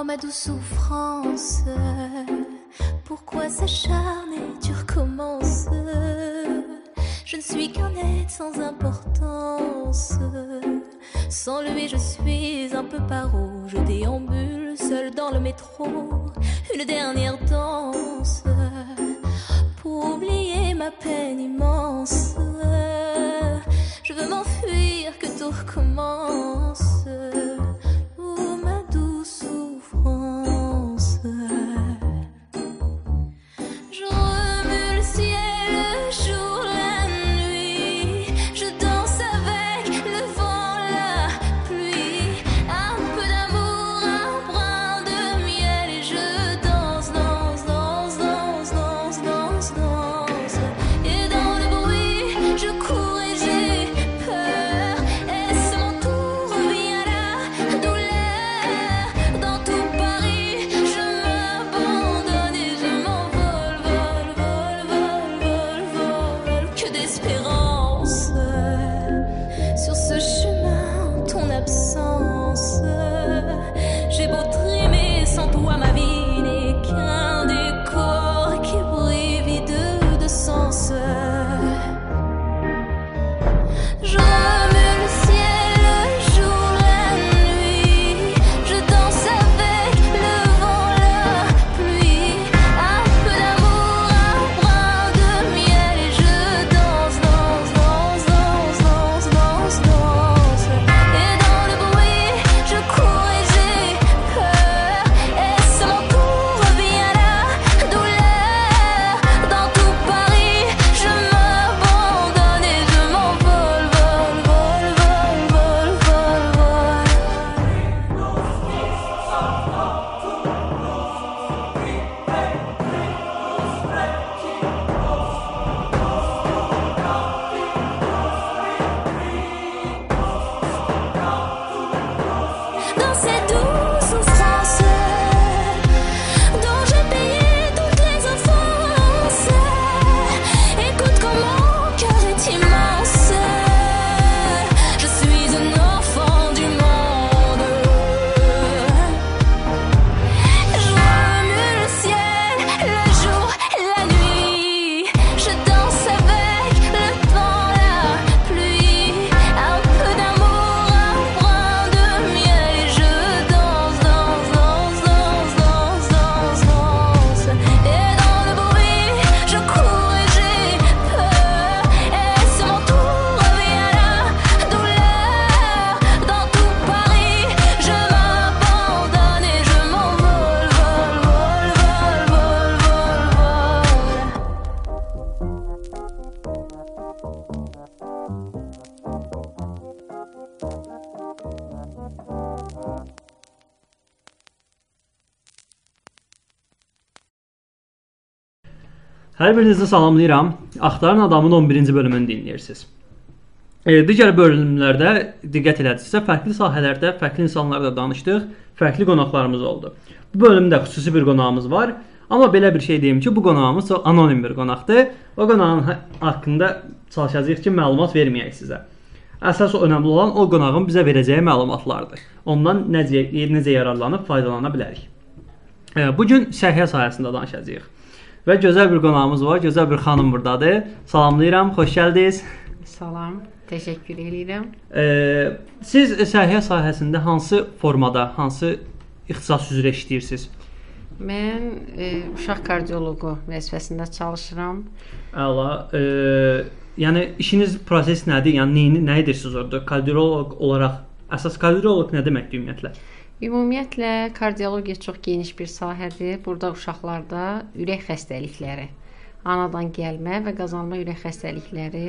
Oh ma douce souffrance, pourquoi s'acharner, tu recommences Je ne suis qu'un être sans importance. Sans lui, je suis un peu paro. Je déambule seul dans le métro. Une dernière danse pour oublier ma peine immense. Je veux m'enfuir, que tout recommence. Hər birinizi salamlayıram. Axtarın adamın 11-ci bölümünü dinləyirsiniz. E, digər bölümlərdə diqqət elədinizsə, fərqli sahələrdə fərqli insanlarla danışdıq, fərqli qonaqlarımız oldu. Bu bölümdə xüsusi bir qonağımız var. Amma belə bir şey deyim ki, bu qonağımız çox anonim bir qonaqdır. O qonağın ha- haqqında çalışacağıq ki, məlumat verməyək sizə. Əsas önəmli olan o qonağın bizə verəcəyi məlumatlardır. Ondan necə necə yararlanıb faydalana bilərik. E, Bu gün səhiyyə sahəsində danışacağıq. Və gözəl bir qonağımız var, gözəl bir xanım burdadır. Salamlayıram, xoş gəldiniz. Salam, təşəkkür edirəm. E, siz səhiyyə sahəsində hansı formada, hansı ixtisas üzrə işləyirsiniz? Mən e, uşaq kardioloqu vəzifəsində çalışıram. Əla. E, yəni işiniz proses nədir? Yəni nə, nə edirsiniz orada? Kardioloq olaraq əsas kardioloq nə deməkdir ümumiyyətlə? Ümumiyyətlə kardiologiya çox geniş bir sahədir. Burada uşaqlarda ürək xəstəlikləri, anadan gəlmə və qazanma ürək xəstəlikləri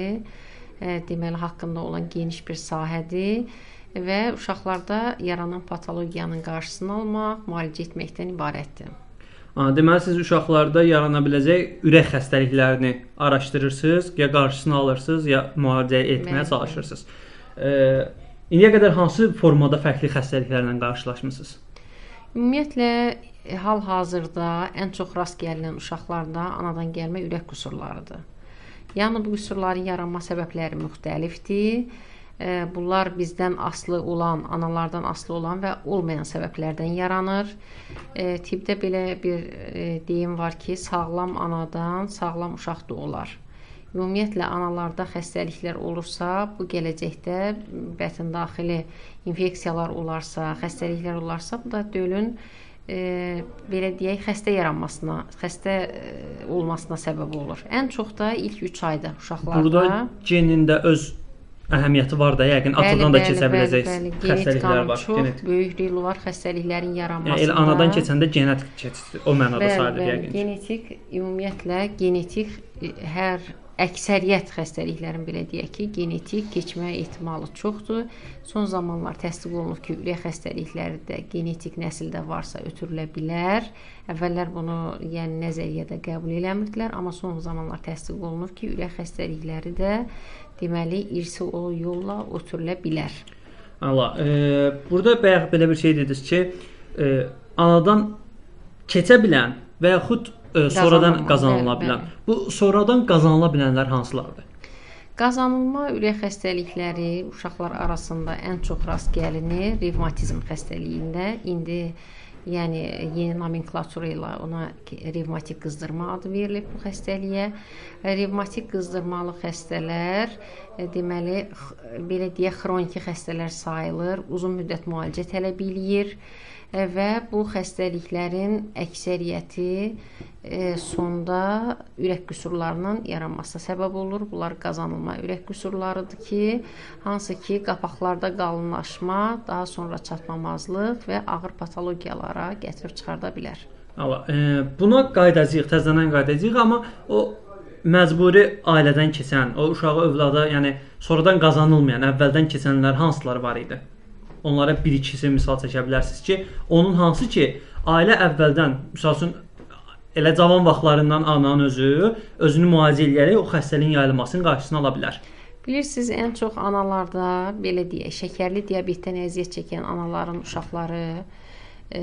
e, deməli haqqında olan geniş bir sahədir və uşaqlarda yaranan patologiyanın qarşısını almaq, müalicə etməkdən ibarətdir. Deməli siz uşaqlarda yarana biləcək ürək xəstəliklərini araşdırırsınız, ya qarşısını alırsınız, ya müalicə etməyə çalışırsınız. E, indiyə qədər hansı formada fərqli xəstəliklərlə qarşılaşmısınız? Ümumiyyətlə hal-hazırda ən çox rast gəlinən uşaqlarda anadan gəlmə ürək qüsurlarıdır. Yəni bu qüsurların yaranma səbəbləri müxtəlifdir bunlar bizdən aslı olan, analardan aslı olan və olmayan səbəblərdən yaranır. Tibbdə belə bir deyim var ki, sağlam anadan sağlam uşaq doğular. Ümumiyyətlə analarda xəstəliklər olursa, bu gələcəkdə bətin daxili infeksiyalar olarsa, xəstəliklər olarsa, bu da dölün e, belə deyək, xəstə yaranmasına, xəstə e, olmasına səbəb olur. Ən çox da ilk 3 ayda uşaqlarda. Burada genində öz əhəmiyyəti var da, yəqin atadan da keçə biləcək xəstəliklər var. Çox genetik. böyük rol var xəstəliklərin yaranmasında. Yəni elə anadan keçəndə genetik keçir. O mənada sayılır yəqin. Genetik ümumiyyətlə genetik e, hər əksəriyyət xəstəliklərin belə deyək ki, genetik keçmə ehtimalı çoxdur. Son zamanlar təsdiq olunub ki, ürək xəstəlikləri də genetik nəsildə varsa ötürülə bilər. Əvvəllər bunu yəni nəzəriyyədə qəbul eləmirdilər, amma son zamanlar təsdiq olunub ki, ürək xəstəlikləri də deməli irsi o yolla ötürülə bilər. Allah, e, burada bayaq belə bir şey dediniz ki, e, anadan keçə bilən və yaxud ə, sonradan qazanıla bilən. Bu sonradan qazanıla bilənlər hansılardır? Qazanılma ürək xəstəlikləri uşaqlar arasında ən çox rast gəlinir revmatizm xəstəliyində. İndi yəni yeni nomenklatura ilə ona revmatik qızdırma adı verilib bu xəstəliyə. Revmatik qızdırmalı xəstələr e, deməli belə deyək xroniki xəstələr sayılır, uzun müddət müalicə tələb eləyir və bu xəstəliklərin əksəriyyəti e, sonda ürək qüsurlarının yaranmasına səbəb olur. Bunlar qazanılma ürək qüsurlarıdır ki, hansı ki qapaqlarda qalınlaşma, daha sonra çatmamazlıq və ağır patologiyalara gətirib çıxarda bilər. Allah, e, buna qayıdacağıq, təzədən qayıdacağıq, amma o məcburi ailədən keçən, o uşağı övlada, yəni sonradan qazanılmayan, əvvəldən keçənlər hansılar var idi? Onlara bir-ikisi misal çəkə bilərsiniz ki, onun hansı ki, ailə əvvəldən, məsəl üçün elə cavan vaxtlarından ananın özü özünü müalicə edərək o xəstəliyin yayılmasının qarşısını ala bilər. Bilirsiniz, ən çox analarda belə deyək, şəkərli diabetdən əziyyət çəkən anaların uşaqları e,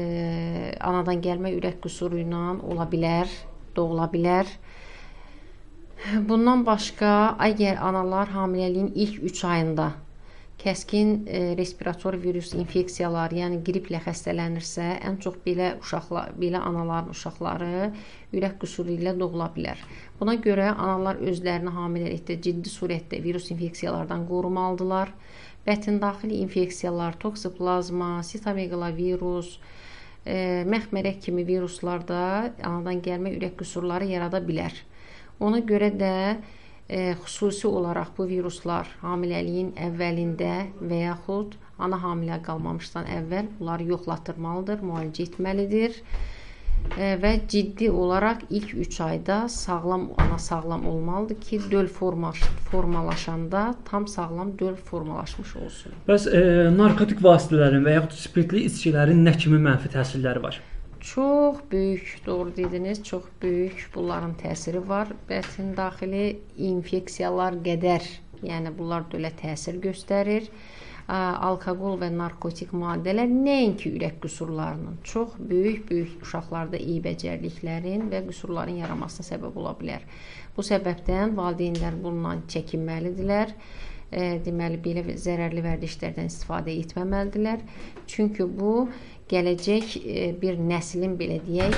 anadan gəlmə ürək qüsuru ilə ola bilər, doğula bilər. Bundan başqa, əgər analar hamiləliyin ilk 3 ayında kəskin e, respirator virus infeksiyaları, yəni qriplə xəstələnirsə, ən çox belə uşaqlar, belə anaların uşaqları ürək qüsuru ilə doğula bilər. Buna görə analar özlərini hamiləlikdə ciddi surətdə virus infeksiyalardan qorumalıdırlar. Bətin daxili infeksiyalar, toksiplazma, sitomegalovirus, e, məxmərək kimi viruslar da anadan gəlmə ürək qüsurları yarada bilər. Ona görə də xüsusi olaraq bu viruslar hamiləliyin əvvəlində və yaxud ana hamilə qalmamışdan əvvəl bunları yoxlatdırmalıdır, müalicə etməlidir. Və ciddi olaraq ilk 3 ayda sağlam ana sağlam olmalıdır ki, döl forma formalaşanda tam sağlam döl formalaşmış olsun. Bəs e, narkotik vasitələrin və yaxud spirtli içkilərin nə kimi mənfi təsirləri var? Çox böyük, doğru dediniz, çox böyük bunların təsiri var. Bətin daxili infeksiyalar qədər, yəni bunlar dölə təsir göstərir. Alkoqol və narkotik maddələr nəinki ürək qüsurlarının, çox böyük-böyük uşaqlarda eybəcərliklərin və qüsurların yaranmasına səbəb ola bilər. Bu səbəbdən valideynlər bundan çəkinməlidirlər e, deməli belə zərərli vərdişlərdən istifadə etməməlidirlər. Çünki bu gələcək e, bir nəslin belə deyək,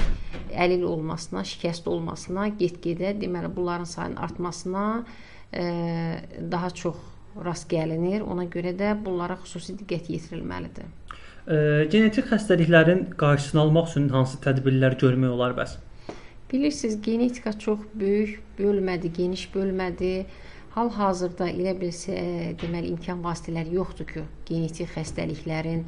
əlil olmasına, şikəst olmasına, get-gedə deməli bunların sayının artmasına e, daha çox rast gəlinir. Ona görə də bunlara xüsusi diqqət yetirilməlidir. E, genetik xəstəliklərin qarşısını almaq üçün hansı tədbirlər görmək olar bəs? Bilirsiniz, genetika çox böyük bölmədir, geniş bölmədir. Hal-hazırda elə bilsə, deməli imkan vasitələri yoxdur ki, genetik xəstəliklərin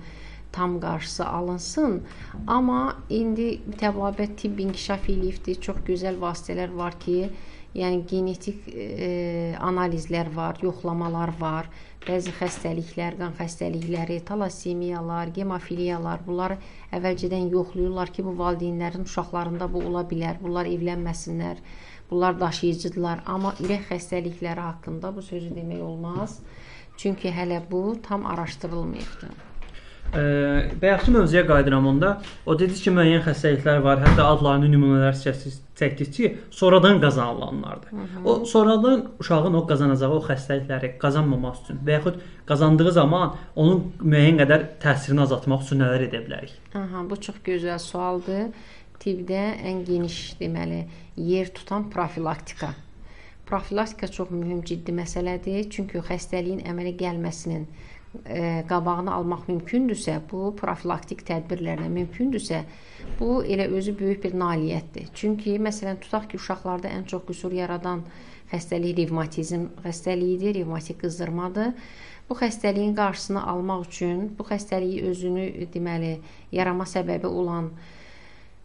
tam qarşısı alınsın. Amma indi təbabət tibb inkişaf eləyibdir. Çox gözəl vasitələr var ki, yəni genetik e, analizlər var, yoxlamalar var. Bəzi xəstəliklər, qan xəstəlikləri, talassemiyalar, gemofiliyalar, bunları əvvəlcədən yoxlayırlar ki, bu valideynlərin uşaqlarında bu ola bilər. Bunlar evlənməsinlər. Bunlar daşıyıcıdırlar. Amma ürək xəstəlikləri haqqında bu sözü demək olmaz. Çünki hələ bu tam araşdırılmayıbdır. E, bayaqki mövzuya qayıdıram onda. O dediniz ki, müəyyən xəstəliklər var, hətta adlarını nümunələr çəkdiniz ki, sonradan qazanılanlardır. O sonradan uşağın o qazanacağı o xəstəlikləri qazanmamaq üçün və yaxud qazandığı zaman onun müəyyən qədər təsirini azaltmaq üçün nələr edə bilərik? Aha, bu çox gözəl sualdır. Tibbdə ən geniş deməli yer tutan profilaktika. Profilaktika çox mühüm, ciddi məsələdir. Çünki xəstəliyin əmələ gəlməsinin qabağını almaq mümkündürsə, bu profilaktik tədbirlərlə mümkündürsə, bu elə özü böyük bir nailiyyətdir. Çünki məsələn tutaq ki, uşaqlarda ən çox qüsur yaradan xəstəlik revmatizm xəstəliyidir, revmatik qızdırmadır. Bu xəstəliyin qarşısını almaq üçün bu xəstəliyi özünü deməli yarama səbəbi olan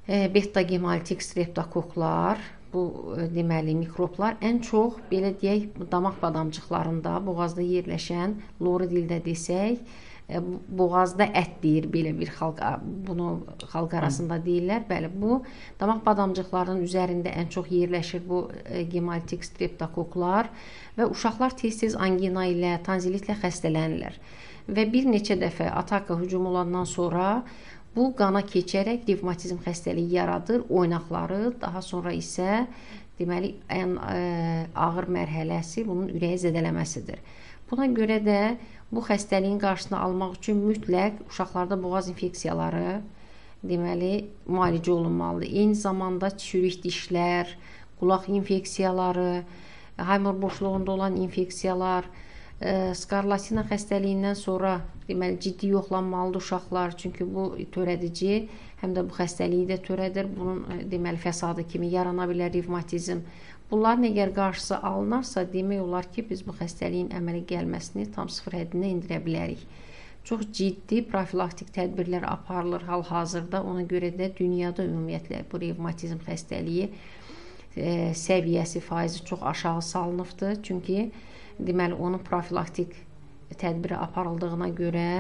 e, beta gemalitik streptokoklar bu e, deməli mikroblar ən çox belə deyək damaq badamcıqlarında, boğazda yerləşən, lori dildə desək, e, boğazda ət deyir belə bir xalq bunu xalq arasında deyirlər. Bəli, bu damaq badamcıqlarının üzərində ən çox yerləşir bu e, gemalitik streptokoklar və uşaqlar tez-tez angina ilə, tanzilitlə xəstələnirlər. Və bir neçə dəfə ataka hücum olandan sonra Bu qana keçərək revmatizm xəstəliyi yaradır, oynaqları, daha sonra isə deməli ən ə, e, ağır mərhələsi bunun ürəyi zədələməsidir. Buna görə də bu xəstəliyin qarşısını almaq üçün mütləq uşaqlarda boğaz infeksiyaları deməli müalicə olunmalıdır. Eyni zamanda çürük dişlər, qulaq infeksiyaları, haymor boşluğunda olan infeksiyalar, skarlatina xəstəliyindən sonra deməli ciddi yoxlanmalıdır uşaqlar, çünki bu törədici həm də bu xəstəliyi də törədir. Bunun deməli fəsadı kimi yarana bilər revmatizm. Bunların əgər qarşısı alınarsa, demək olar ki, biz bu xəstəliyin əmələ gəlməsini tam sıfır həddinə endirə bilərik. Çox ciddi profilaktik tədbirlər aparılır hal-hazırda. Ona görə də dünyada ümumiyyətlə bu revmatizm xəstəliyi e, səviyyəsi, faizi çox aşağı salınıbdır. Çünki deməli onun profilaktik tədbiri aparıldığına görə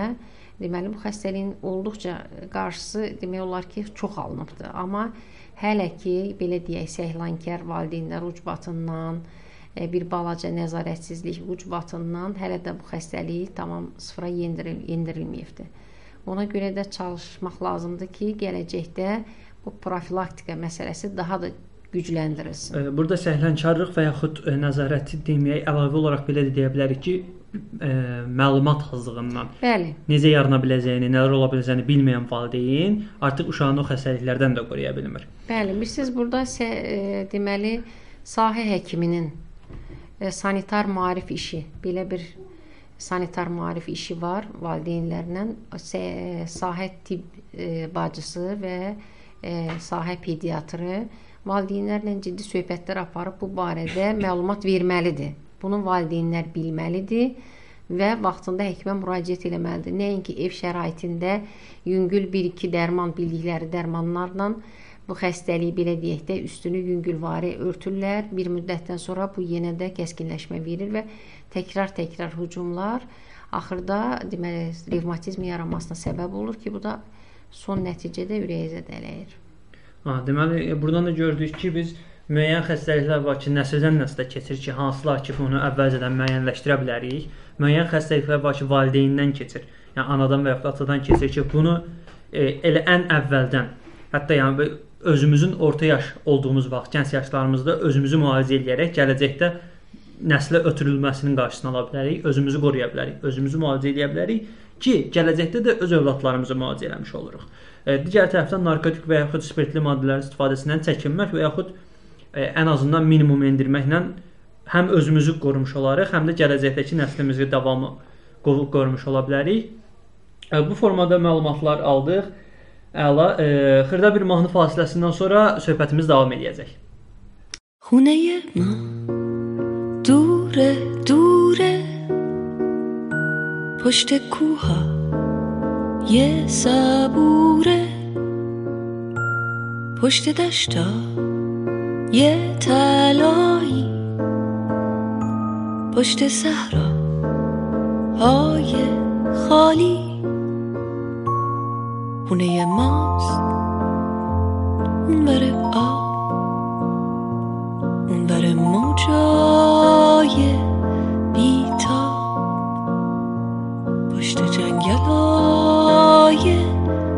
deməli bu xəstəliyin olduqca qarşısı demək olar ki, çox alınıbdır. Amma hələ ki belə deyək, səhlankar valideynlər ucbatından e, bir balaca nəzarətsizlik ucbatından hələ də bu xəstəlik tamam sıfıra yendiril endirilməyibdir. Ona görə də çalışmaq lazımdır ki, gələcəkdə bu profilaktika məsələsi daha da gücləndirilsin. Burada səhlənkarlıq və yaxud nəzarəti deməyək, əlavə olaraq belə də deyə bilərik ki, ə, məlumat azlığından. Bəli. Necə yarana biləcəyini, nələr ola biləcəyini bilməyən valideyn artıq uşağını o xəstəliklərdən də qoruya bilmir. Bəli, siz burada isə e, deməli sahə həkiminin e, sanitar maarif işi, belə bir sanitar maarif işi var valideynlərlə sahə tibb e, bacısı və e, sahə pediatrı valideynlərlə ciddi söhbətlər aparıb bu barədə məlumat verməlidir. Bunu valideynlər bilməlidir və vaxtında həkimə müraciət etməlidir. Nəinki ev şəraitində yüngül 1-2 dərman bildikləri dərmanlarla bu xəstəliyi belə deyək də üstünü yüngülvari örtürlər. Bir müddətdən sonra bu yenə də kəskinləşmə verir və təkrar-təkrar hücumlar axırda deməli revmatizm yaranmasına səbəb olur ki, bu da son nəticədə ürəyi zədələyir. Ha, deməli e, buradan da gördük ki, biz müəyyən xəstəliklər var ki, nəsildən nəslə keçir ki, hansılar ki, bunu əvvəlcədən müəyyənləşdirə bilərik. Müəyyən xəstəliklər var ki, valideyndən keçir. Yəni anadan və ya atadan keçir ki, bunu e, elə ən əvvəldən, hətta yəni özümüzün orta yaş olduğumuz vaxt, gənc yaşlarımızda özümüzü müalicə edərək gələcəkdə nəslə ötürülməsinin qarşısını ala bilərik, özümüzü qoruya bilərik, özümüzü müalicə edə bilərik ki, gələcəkdə də öz övladlarımızı müalicə etmiş oluruq. Digər tərəfdən narkotik və yaxud spirtli maddələrin istifadəsindən çəkinmək və yaxud ən azından minimum endirməklə həm özümüzü qorumuş olarıq, həm də gələcəkdəki nəslimizi davamı qorumuş ola bilərik. Bu formada məlumatlar aldıq. Əla, e, xırda bir mahnı fasiləsindən sonra söhbətimiz davam edəcək. خونه ما دوره دوره پشت کوها یه صبوره. پشت دشتا یه تلایی پشت صحرا های خالی. خونه ماست. اون بره آب.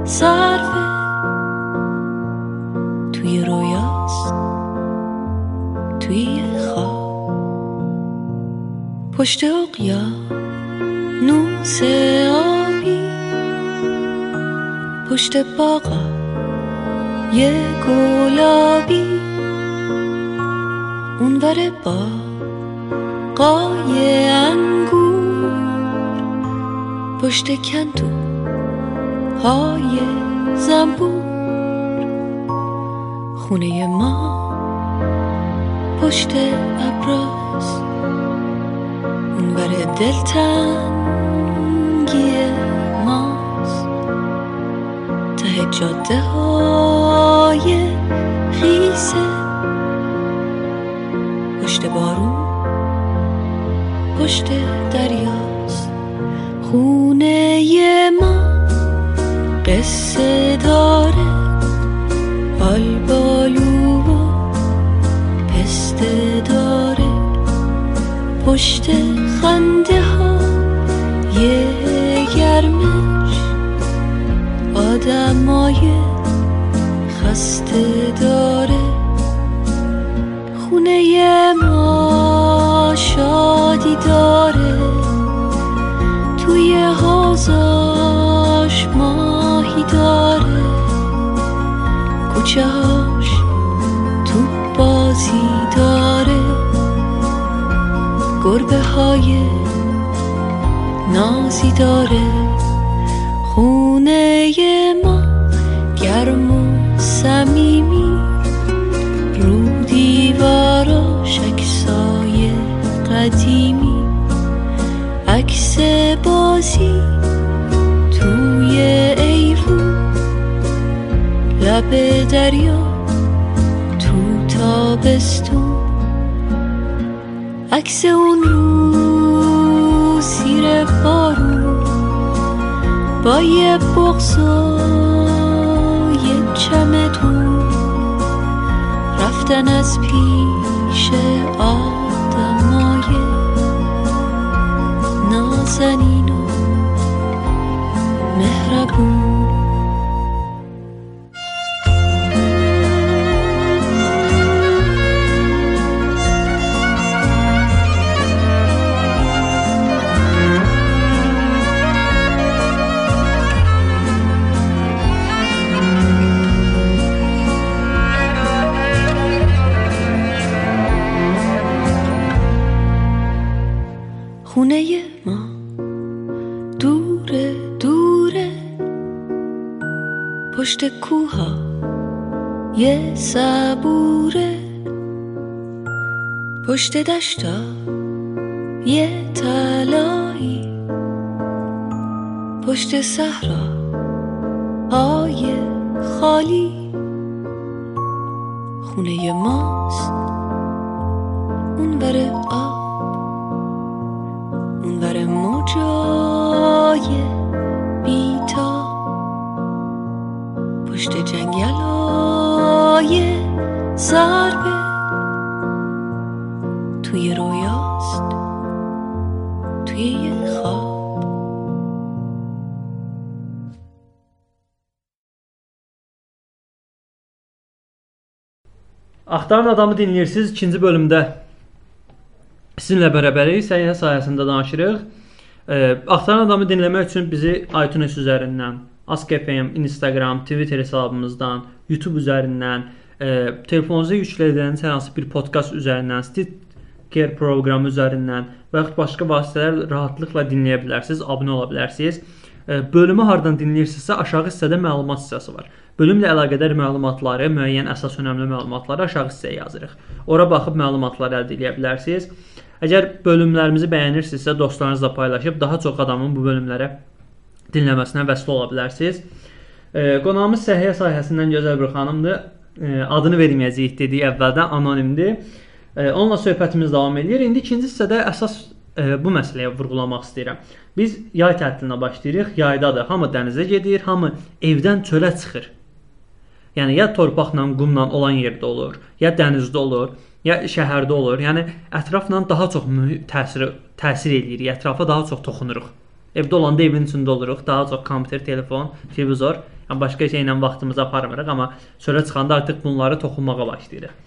صرفه توی رویاست توی خواب. پشت اقیا نوس آبی. پشت باغا یه گلابی. اونور با قای انگور. پشت کندو های زنبور. خونه ما پشت ابراز. اونور دلتنگی ماست. ته جاده های خیسه پشت بارون پشت دریاست. خونه ما قصه داره. آلبالو و پسته داره. پشت خنده ها یه گرمش. آدمای خسته داره. خونه ما شادی داره. هاش تو بازی داره. گربه های نازی داره. خونه ما گرم و صمیمی. رو دیواراش عکسای قدیمی. عکس بازی لب دریا تو تابستون. عکس اون رو سیر بارون با یه بغض و یه چمدون. رفتن از پیش آدمای نازنین و مهربون. پشت دشتا یه تلایی پشت صحرا های خالی. توی رویاست توی یه خواب Axtaran adamı dinləyirsiniz. İkinci bölümdə sizinlə bərabərik. Səyyahə sayəsində danışırıq. E, Axtaran adamı dinləmək üçün bizi iTunes üzərindən, Ask.fm, Instagram, Twitter hesabımızdan, YouTube üzərindən, e, telefonunuza yüklədiyiniz hər hansı bir podkast üzərindən, Stitcher proqramı üzərindən və yaxud başqa vasitələr rahatlıqla dinləyə bilərsiniz, abunə ola bilərsiniz. E, Bölümü hardan dinləyirsinizsə aşağı hissədə məlumat hissəsi var. Bölümlə əlaqədar məlumatları, müəyyən əsas önəmli məlumatları aşağı hissəyə yazırıq. Ora baxıb məlumatları əldə edə bilərsiniz. Əgər bölümlərimizi bəyənirsinizsə, dostlarınızla paylaşıb daha çox adamın bu bölümlərə dinləməsinə vəsile ola bilərsiniz. E, qonağımız səhiyyə sahəsindən gözəl bir xanımdır. E, adını verməyəcəyik dediyi əvvəldən anonimdir. Onunla söhbətimiz davam edir. İndi ikinci hissədə əsas e, bu məsələyə vurğulamaq istəyirəm. Biz yay tətilinə başlayırıq. Yaydadır. Hamı dənizə gedir, hamı evdən çölə çıxır. Yəni ya torpaqla, qumla olan yerdə olur, ya dənizdə olur, ya şəhərdə olur. Yəni ətrafla daha çox təsir təsir eləyirik, ətrafa daha çox toxunuruq. Evdə olanda evin içində oluruq, daha çox kompüter, telefon, televizor, Yəni başqa şeylə vaxtımızı aparmırıq, amma çölə çıxanda artıq bunları toxunmağa başlayırıq.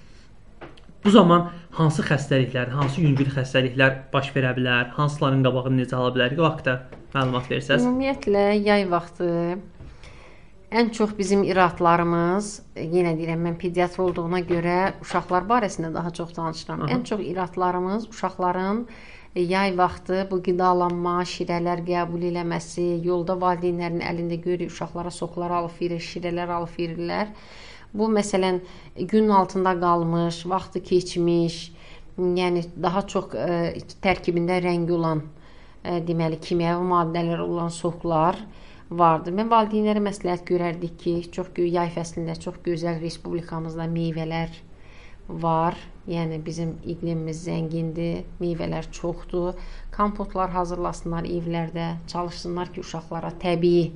Bu zaman hansı xəstəliklər, hansı yüngül xəstəliklər baş verə bilər, hansıların qabağını necə ala bilərik? O haqqda məlumat versəz. Ümumiyyətlə yay vaxtı ən çox bizim iradlarımız, e, yenə deyirəm mən pediatr olduğuna görə uşaqlar barəsində daha çox danışıram. Aha. Ən çox iradlarımız uşaqların e, yay vaxtı bu qidalanma, şirələr qəbul eləməsi, yolda valideynlərin əlində görürük uşaqlara soklar alıb verir, şirələr alıb verirlər. Bu məsələn gün altında qalmış, vaxtı keçmiş, yəni daha çox ə, tərkibində rəngi olan ə, deməli kimyəvi maddələr olan soklar vardı. Mən valideynlərə məsləhət görərdik ki, çox yay fəslində çox gözəl respublikamızda meyvələr var. Yəni bizim iqlimimiz zəngindir, meyvələr çoxdur. Kompotlar hazırlasınlar evlərdə, çalışsınlar ki, uşaqlara təbii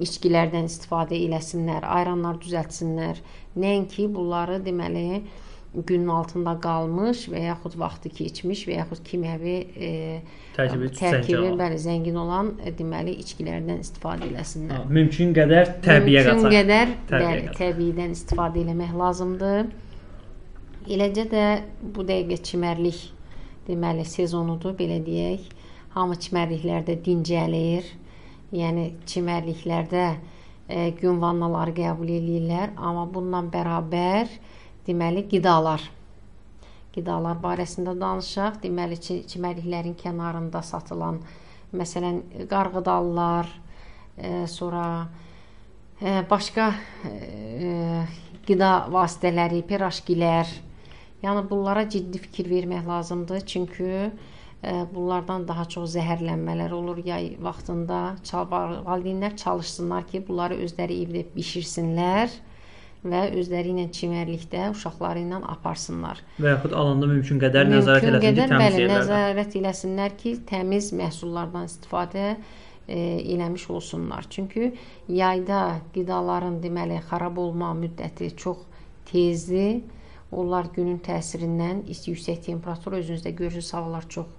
içkilərdən istifadə eləsinlər, ayranlar düzəltsinlər. Nəinki bunları deməli günün altında qalmış və yaxud vaxtı keçmiş və yaxud kimyəvi e, Tərkibi tərkibi bəli zəngin olan e, deməli içkilərdən istifadə eləsinlər. Ha, Mümkün qədər Mümkün qaçaq. qədər Təbiiyə bəli, təbiidən istifadə eləmək lazımdır. Eləcə də bu dəqiqə çimərlik deməli sezonudur, belə deyək. Hamı çimərliklərdə dincəlir. Yəni çimərliklərdə e, gün vannaları qəbul eləyirlər, amma bununla bərabər deməli qidalar qidalar barəsində danışaq. Deməli çi- çimərliklərin kənarında satılan məsələn qarğıdallar, e, sonra e, başqa e, qida vasitələri, pirajkilər. Yəni bunlara ciddi fikir vermək lazımdır, çünki e, bunlardan daha çox zəhərlənmələr olur yay vaxtında. Valideynlər çalışsınlar ki, bunları özləri evdə bişirsinlər və özləri ilə çimərlikdə uşaqları ilə aparsınlar. Və yaxud alanda mümkün qədər nəzarət Mümkün eləsin ki, qədər, təmiz bəli, nəzarət eləsinlər ki, təmiz məhsullardan istifadə e, eləmiş olsunlar. Çünki yayda qidaların deməli xarab olma müddəti çox tezdir. Onlar günün təsirindən yüksək temperatur özünüzdə görürsüz havalar çox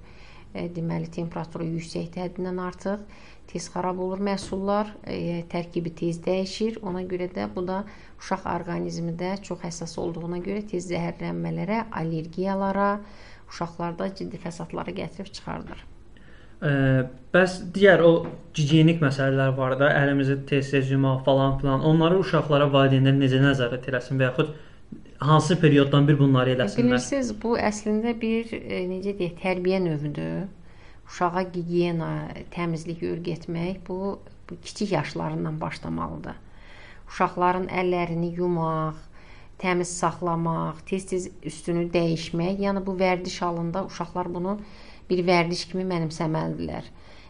deməli temperaturu yüksəkdir həddindən artıq tez xarab olur məhsullar, e, tərkibi tez dəyişir. Ona görə də bu da uşaq orqanizmində çox həssas olduğuna görə tez zəhərlənmələrə, allergiyalara, uşaqlarda ciddi fəsadlara gətirib çıxardır. Ə, bəs digər o gigiyenik məsələlər var da, əlimizi tez-tez yumaq falan filan. Onları uşaqlara valideynlər necə nəzarət eləsin və yaxud hansı perioddan bir bunları eləsinlər? Bilirsiniz, bu əslində bir e, necə deyək, tərbiyə növüdür. Uşağa gigiyena, təmizlik öyrətmək bu, bu kiçik yaşlarından başlamalıdır. Uşaqların əllərini yumaq, təmiz saxlamaq, tez-tez üstünü dəyişmək, yəni bu vərdiş halında uşaqlar bunu bir vərdiş kimi mənimsəməlidirlər.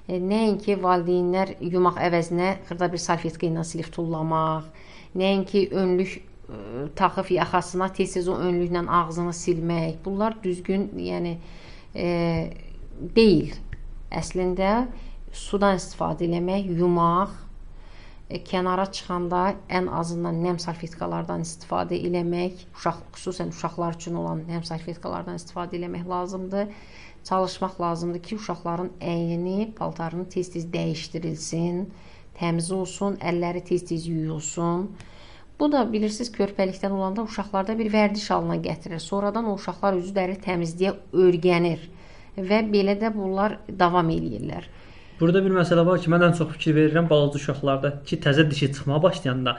E, Nəinki valideynlər yumaq əvəzinə xırda bir salfetka ilə silib tullamaq, nəinki önlük taxıb yaxasına tez-tez o önlüklə ağzını silmək. Bunlar düzgün, yəni e, deyil. Əslində sudan istifadə eləmək, yumaq, e, kənara çıxanda ən azından nəm salfetkalardan istifadə eləmək, uşaq xüsusən uşaqlar üçün olan nəm salfetkalardan istifadə eləmək lazımdır. Çalışmaq lazımdır ki, uşaqların əynini, paltarını tez-tez dəyişdirilsin, təmiz olsun, əlləri tez-tez yuyulsun. Bu da bilirsiniz körpəlikdən olanda uşaqlarda bir vərdiş halına gətirir. Sonradan o uşaqlar özləri təmizliyə öyrənir və belə də bunlar davam eləyirlər. Burada bir məsələ var ki, mən ən çox fikir verirəm balaca uşaqlarda ki, təzə dişi çıxmağa başlayanda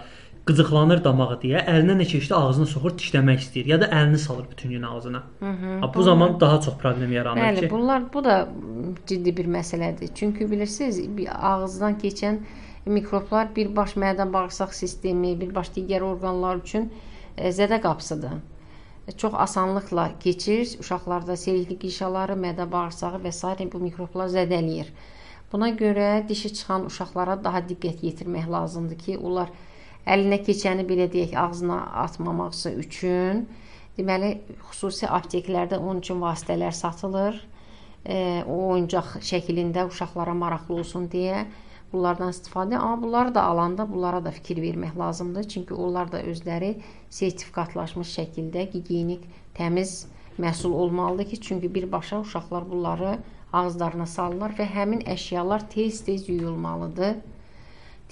qıcıqlanır damağı deyə əlinə nə keçdi ağzına soxur dişləmək istəyir ya da əlini salır bütün gün ağzına. Hı -hı. Ha, bu zaman daha çox problem yaranır Bəli, ki. bunlar bu da ciddi bir məsələdir. Çünki bilirsiniz, bir ağızdan keçən mikroblar birbaş mədə bağırsaq sistemi, birbaş digər orqanlar üçün e, zədə qapısıdır. E, Çox asanlıqla keçir. Uşaqlarda selikli qişaları, mədə bağırsağı və s. bu mikroblar zədələyir. Buna görə dişi çıxan uşaqlara daha diqqət yetirmək lazımdır ki, onlar əlinə keçəni belə deyək, ağzına atmamaqsa üçün deməli xüsusi apteklərdə onun üçün vasitələr satılır. E, o oyuncaq şəklində uşaqlara maraqlı olsun deyə bunlardan istifadə, amma bunları da alanda bunlara da fikir vermək lazımdır. Çünki onlar da özləri sertifikatlaşmış şəkildə gigiyenik təmiz məhsul olmalıdır ki, çünki birbaşa uşaqlar bunları ağızlarına salırlar və həmin əşyalar tez-tez yuyulmalıdır.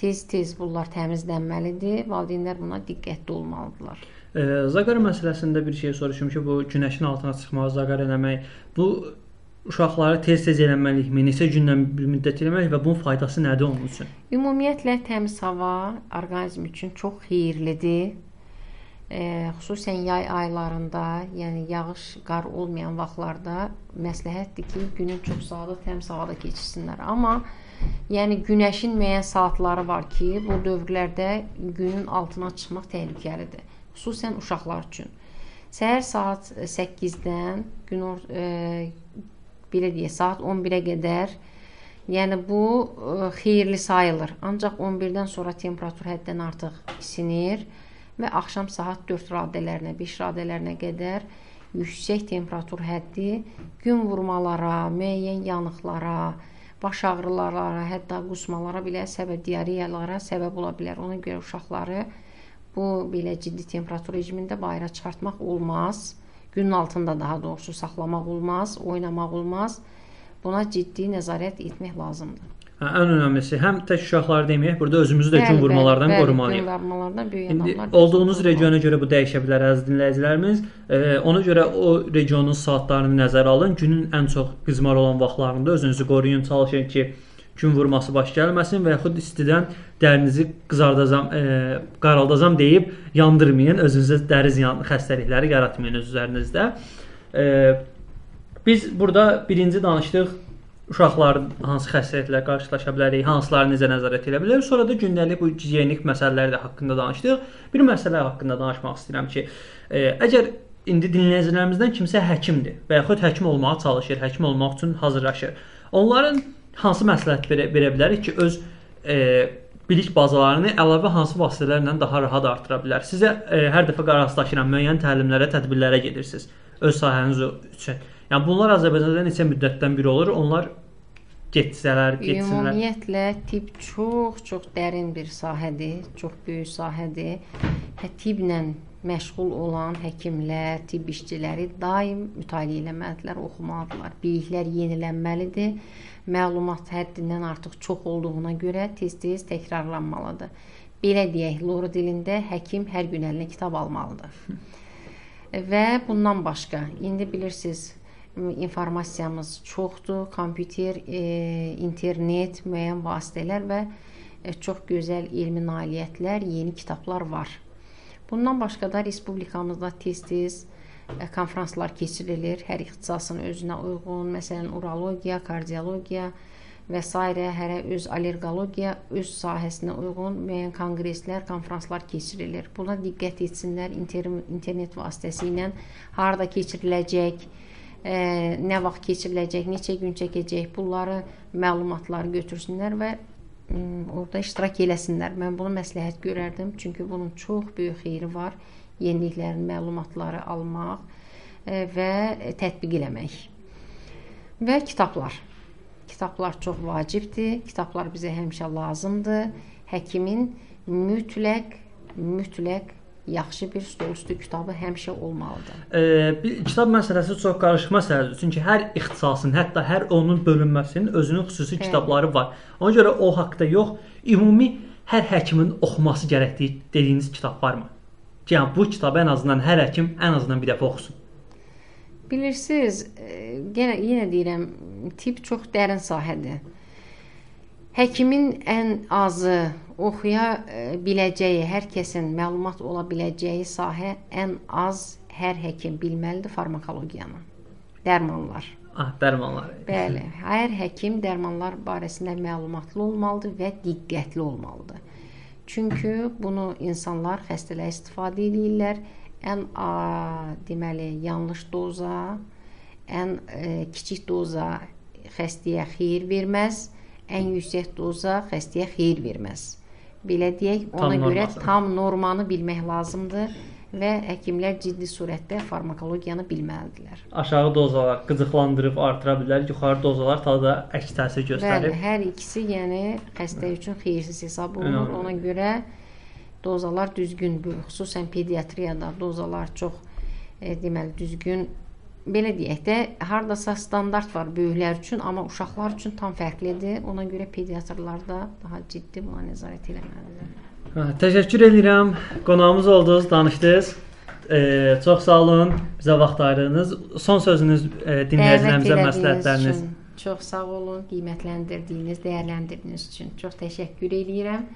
Tez-tez bunlar təmizlənməlidir. Valideynlər buna diqqətli olmalıdırlar. E, zaqar məsələsində bir şey soruşum ki, bu günəşin altına çıxmaq, zaqar eləmək, bu uşaqları tez-tez eləməliyikmi? Neçə gündən bir müddət eləməliyik və bunun faydası nədir onun üçün? Ümumiyyətlə təmiz hava orqanizm üçün çox xeyirlidir. E, xüsusən yay aylarında, yəni yağış, qar olmayan vaxtlarda məsləhətdir ki, günün çox saatı təmiz havada keçirsinlər. Amma yəni günəşin müəyyən saatları var ki, bu dövrlərdə günün altına çıxmaq təhlükəlidir. Xüsusən uşaqlar üçün. Səhər saat 8-dən gün e, belə deyək, saat 11-ə qədər Yəni bu ə, xeyirli sayılır. Ancaq 11-dən sonra temperatur həddən artıq isinir və axşam saat 4 radələrinə, 5 radələrinə qədər yüksək temperatur həddi gün vurmalara, müəyyən yanıqlara, baş ağrılara, hətta qusmalara belə səbəb diareyalara səbəb ola bilər. Ona görə uşaqları bu belə ciddi temperatur rejimində bayıra çıxartmaq olmaz. Günün altında daha doğrusu saxlamaq olmaz, oynamaq olmaz. Buna ciddi nəzarət etmək lazımdır. Hə, ən önəmlisi həm tək uşaqları deməyək, burada özümüzü də gün vurmalardan bəli, qorumalıyıq. Gün vurmalardan böyük İndi adamlar olduğunuz regiona görə bu dəyişə bilər əziz dinləyicilərimiz. E, ona görə o regionun saatlarını nəzərə alın. Günün ən çox qızmar olan vaxtlarında özünüzü qoruyun, çalışın ki, gün vurması baş gəlməsin və yaxud istidən dərinizi qızardacam, e, qaraldacam deyib yandırmayın, özünüzə dəri ziyan xəstəlikləri yaratmayın öz üzərinizdə. E, biz burada birinci danışdıq uşaqlar hansı xəstəliklərlə qarşılaşa bilərik, hansıları necə nəzarət edə bilərik. Sonra da gündəlik bu gigiyenik məsələlər də haqqında danışdıq. Bir məsələ haqqında danışmaq istəyirəm ki, e, əgər indi dinləyicilərimizdən kimsə həkimdir və yaxud həkim olmağa çalışır, həkim olmaq üçün hazırlaşır. Onların hansı məsləhət verə, verə bilərik ki, öz e, bilik bazalarını əlavə hansı vasitələrlə daha rahat artıra bilər? Sizə e, hər dəfə qarşılaşıram müəyyən təlimlərə, tədbirlərə gedirsiniz öz sahəniz üçün. Yəni bunlar Azərbaycanda neçə müddətdən bir olur? Onlar getsələr, getsinlər. Ümumiyyətlə tibb çox-çox dərin bir sahədir, çox böyük sahədir. Hə tibblə məşğul olan həkimlər, tibb işçiləri daim mütaliə etməlidirlər, oxumalıdırlar. Biliklər yenilənməlidir. Məlumat həddindən artıq çox olduğuna görə tez-tez təkrarlanmalıdır. Belə deyək, lor dilində həkim hər gün əlinə kitab almalıdır. Və bundan başqa, indi bilirsiniz, informasiyamız çoxdur. Kompüter, e, internet, müəyyən vasitələr və e, çox gözəl elmi nailiyyətlər, yeni kitablar var. Bundan başqa da respublikamızda tez-tez e, konfranslar keçirilir. Hər ixtisasın özünə uyğun, məsələn, urologiya, kardiologiya və s. hərə öz allergologiya, öz sahəsinə uyğun müəyyən konqreslər, konfranslar keçirilir. Buna diqqət etsinlər internet vasitəsilə harda keçiriləcək, ə, nə vaxt keçiriləcək, neçə gün çəkəcək, bunları məlumatları götürsünlər və orada iştirak eləsinlər. Mən bunu məsləhət görərdim, çünki bunun çox böyük xeyri var. Yeniliklərin məlumatları almaq ə, və tətbiq eləmək. Və kitablar. Kitablar çox vacibdir. Kitablar bizə həmişə lazımdır. Həkimin mütləq mütləq yaxşı bir stolüstü kitabı həmişə olmalıdır. E, kitab məsələsi çox qarışıq məsələdir. Çünki hər ixtisasın, hətta hər onun bölünməsinin özünün xüsusi Bəli. kitabları var. Ona görə o haqqda yox, ümumi hər həkimin oxuması gərəkdiyi dediyiniz kitab varmı? Yəni bu kitabı ən azından hər həkim ən azından bir dəfə oxusun. Bilirsiniz, e, yenə yenə deyirəm, tibb çox dərin sahədir. Həkimin ən azı oxuya e, biləcəyi, hər kəsin məlumat ola biləcəyi sahə ən az hər həkim bilməlidir farmakologiyanı. Dərmanlar. Ah, dərmanları. Bəli, hər həkim dərmanlar barəsində məlumatlı olmalıdır və diqqətli olmalıdır. Çünki bunu insanlar xəstələr istifadə edirlər. Ən a, deməli yanlış doza, ən e, kiçik doza xəstəyə xeyir verməz, ən yüksək doza xəstəyə xeyir verməz. Belə deyək, ona Tam görə norması. tam normanı bilmək lazımdır və həkimlər ciddi surətdə farmakologiyanı bilməlidirlər. Aşağı dozalar qıcıqlandırıb artıra bilər, yuxarı dozalar daha əks təsir Bəli, göstərir. hər ikisi yəni xəstə üçün xeyirsiz hesab olunur. Önəmli. Ona görə dozalar düzgün, xüsusən pediatriyada dozalar çox e, deməli düzgün belə deyək də, hardasa standart var böyüklər üçün, amma uşaqlar üçün tam fərqlidir. Ona görə pediatrlar da daha ciddi buna nəzarət etməlidirlər. Hə, təşəkkür edirəm. Qonağımız oldunuz, danışdınız. E, çox sağ olun. Bizə vaxt ayırdınız. Son sözünüz e, dinləyicilərimizə məsləhətləriniz. üçün Çox sağ olun, qiymətləndirdiyiniz, dəyərləndirdiyiniz üçün çox təşəkkür edirəm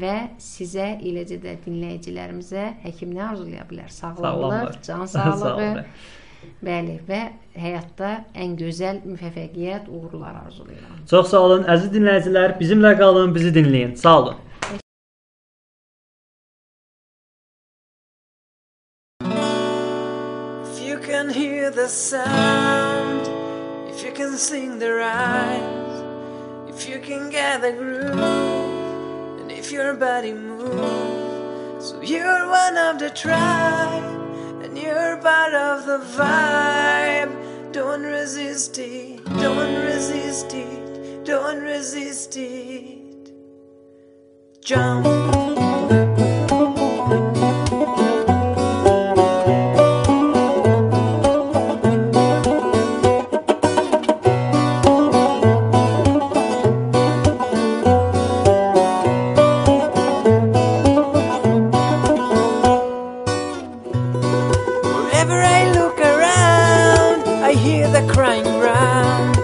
və sizə eləcə də dinləyicilərimizə həkim nə arzulaya bilər? Sağlamlıq, Sağlamlıq. can Sağ sağlığı. olun. Bəli, və həyatda ən gözəl müvəffəqiyyət, uğurlar arzulayıram. Çox sağ olun. Əziz dinləyicilər, bizimlə qalın, bizi dinləyin. Sağ olun. If you can hear the sound, if you can sing the rhymes, if you can get the groove, and if your body moves, so you're one of the tribe, you're part of the vibe. Don't resist it, don't resist it, don't resist it. Jump. The ground.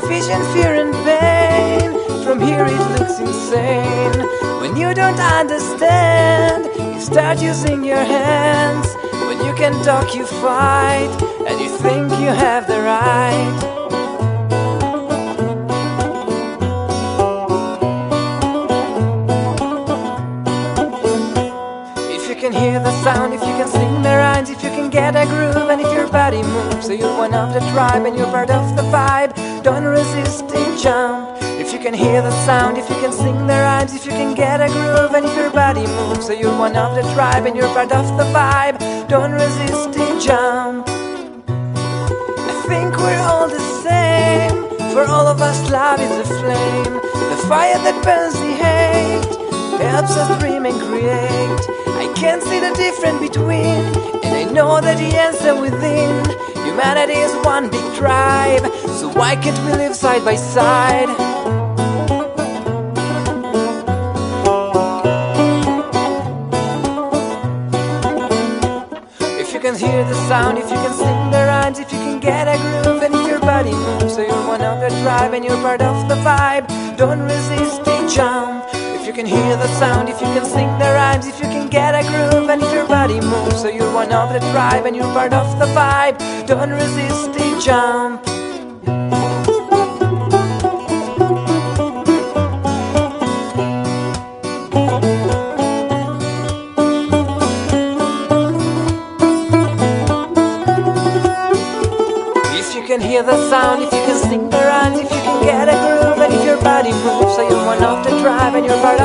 Division, fear, and pain. From here it looks insane. When you don't understand, you start using your hands. When you can talk, you fight, and you think you have the right. If you can hear the sound, if you can sing the rhymes, if you can get a groove, and if your body moves, so you're one of the tribe and you're part of the vibe. Don't resist it, jump. If you can hear the sound, if you can sing the rhymes, if you can get a groove, and if your body moves, so you're one of the tribe and you're part of the vibe. Don't resist it, jump. I think we're all the same. For all of us, love is a flame, the fire that burns the hate helps us dream and create. I can't see the difference between, I know that the answer within. Humanity is one big tribe, so why can't we live side by side? If you can hear the sound, if you can sing the rhymes, if you can get a groove, and if your body moves, so you're one of the tribe and you're part of the vibe. Don't resist it, jump. Can hear the sound, if you can sing the rhymes, if you can get a groove, and if your body moves, so you're one of the tribe and you're part of the vibe. Don't resist it, jump. If you can hear the sound, if you can sing the rhymes, if you can get a groove, and if your body moves, so you're one of the tribe and you're part